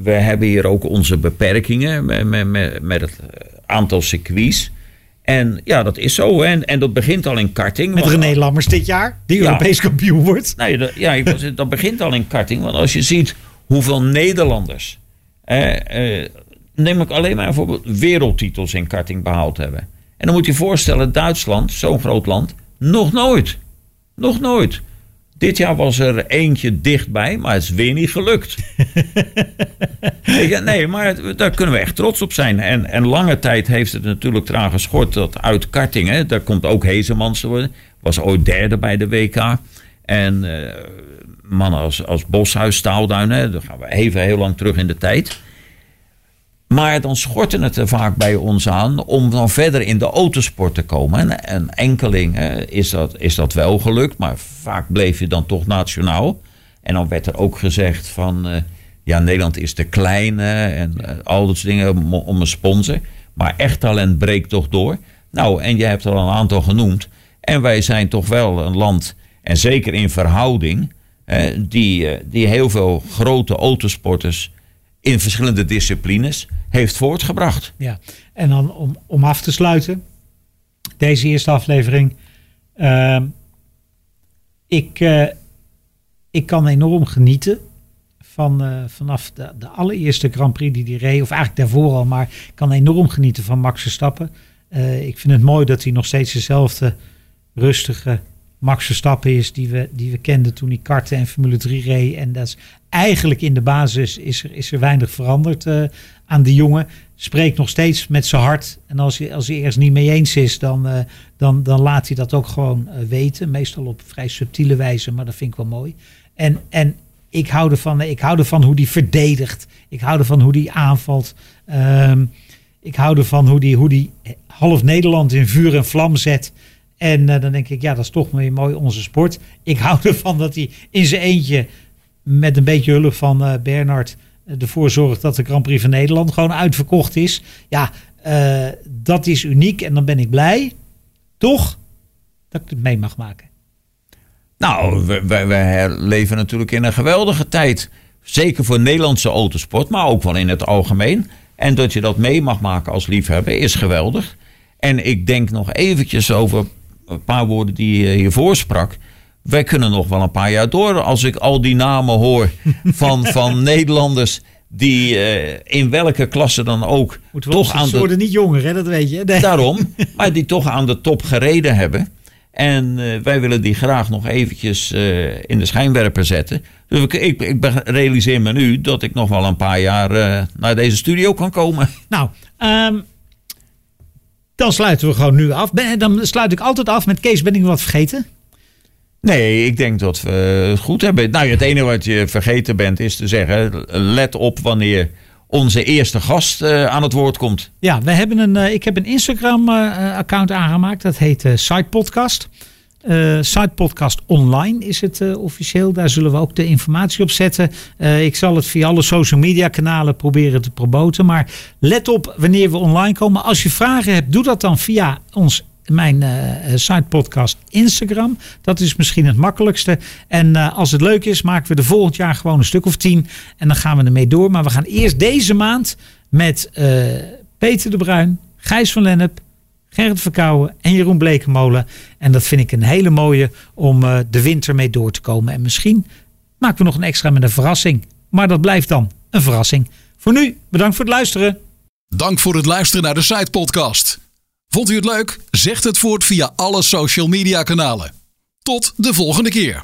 we hebben hier ook onze beperkingen met, met, met, het aantal circuits. En ja, dat is zo. En, en dat begint al in karting. Met want- René Lammers dit jaar, die Ja. Europees kampioen wordt. Nee, dat, ja, dat begint al in karting. Want als je ziet hoeveel Nederlanders. eh, eh, neem ik alleen maar bijvoorbeeld wereldtitels in karting behaald hebben. En dan moet je je voorstellen, Duitsland, zo'n groot land, nog nooit. Nog nooit. Dit jaar was er eentje dichtbij, maar het is weer niet gelukt. Je, nee, maar daar kunnen we echt trots op zijn. En, en lange tijd heeft het natuurlijk eraan geschort dat uit karting, hè, daar komt ook Hezemans te worden. Was ooit derde bij de WK. En eh, mannen als, als Boshuis, Staalduin, hè, dan gaan we even heel lang terug in de tijd. Maar dan schortte het er vaak bij ons aan om dan verder in de autosport te komen. En, en enkeling is, dat, is dat wel gelukt, maar vaak bleef je dan toch nationaal. En dan werd er ook gezegd van, eh, ja, Nederland is te klein en eh, al dat soort dingen om, een sponsor. Maar echt talent breekt toch door. Nou, en jij hebt er al een aantal genoemd. En wij zijn toch wel een land, en zeker in verhouding, die, eh, die heel veel grote autosporters in verschillende disciplines heeft voortgebracht. Ja, en dan om, om af te sluiten, deze eerste aflevering. Ehm, ik, eh, ik kan enorm genieten van eh, vanaf de, de allereerste Grand Prix die hij reed, of eigenlijk daarvoor al, maar ik kan enorm genieten van Max Verstappen. Eh, ik vind het mooi dat hij nog steeds dezelfde rustige Max Verstappen is die we, die we kenden toen hij kartte en Formule 3 reed. En dat is eigenlijk in de basis is er, is er weinig veranderd eh, aan die jongen. Spreekt nog steeds met zijn hart. En als hij, als hij ergens niet mee eens is, dan, eh, dan, dan laat hij dat ook gewoon eh, weten. Meestal op vrij subtiele wijze, maar dat vind ik wel mooi. En, en ik hou ervan, ik hou ervan hoe die verdedigt. Ik hou ervan hoe die aanvalt. Ehm, ik hou ervan hoe die, hoe die half Nederland in vuur en vlam zet. En eh, dan denk ik, ja, dat is toch weer mooi onze sport. Ik hou ervan dat hij in zijn eentje met een beetje hulp van eh, Bernard eh, ervoor zorgt dat de Grand Prix van Nederland gewoon uitverkocht is. Ja, dat is uniek en dan ben ik blij, toch, dat ik het mee mag maken. Nou, we leven natuurlijk in een geweldige tijd. Zeker voor Nederlandse autosport, maar ook wel in het algemeen. En dat je dat mee mag maken als liefhebber is geweldig. En ik denk nog eventjes over een paar woorden die je hiervoor sprak. Wij kunnen nog wel een paar jaar door als ik al die namen hoor van, van Nederlanders die eh, in welke klasse dan ook Moeten we toch aan de worden niet jonger, hè? dat weet je. Nee. Daarom, maar die toch aan de top gereden hebben. En eh, wij willen die graag nog eventjes eh, in de schijnwerper zetten. Dus ik, ik, ik be- realiseer me nu dat ik nog wel een paar jaar naar deze studio kan komen. Nou, ehm, dan sluiten we gewoon nu af. Ben- Dan sluit ik altijd af met Kees, ben ik wat vergeten? Nee, ik denk dat we het goed hebben. Nou, het enige wat je vergeten bent is te zeggen... let op wanneer onze eerste gast eh, aan het woord komt. Ja, we hebben een, eh, ik heb een Instagram-account aangemaakt. Dat heet eh Side Podcast. Eh Side Podcast Online is het eh, officieel. Daar zullen we ook de informatie op zetten. Eh, ik zal het via alle social media kanalen proberen te promoten. Maar let op wanneer we online komen. Als je vragen hebt, doe dat dan via ons mijn eh side podcast Instagram. Dat is misschien het makkelijkste. En eh, als het leuk is, maken we er volgend jaar gewoon een stuk of tien. En dan gaan we ermee door. Maar we gaan eerst deze maand met eh, Peter de Bruin, Gijs van Lennep, Gerrit Verkouwen en Jeroen Blekemolen. En dat vind ik een hele mooie om eh, de winter mee door te komen. En misschien maken we nog een extra met een verrassing. Maar dat blijft dan een verrassing. Voor nu, bedankt voor het luisteren. Dank voor het luisteren naar de Site Podcast. Vond u het leuk? Zegt het voort via alle social media kanalen. Tot de volgende keer.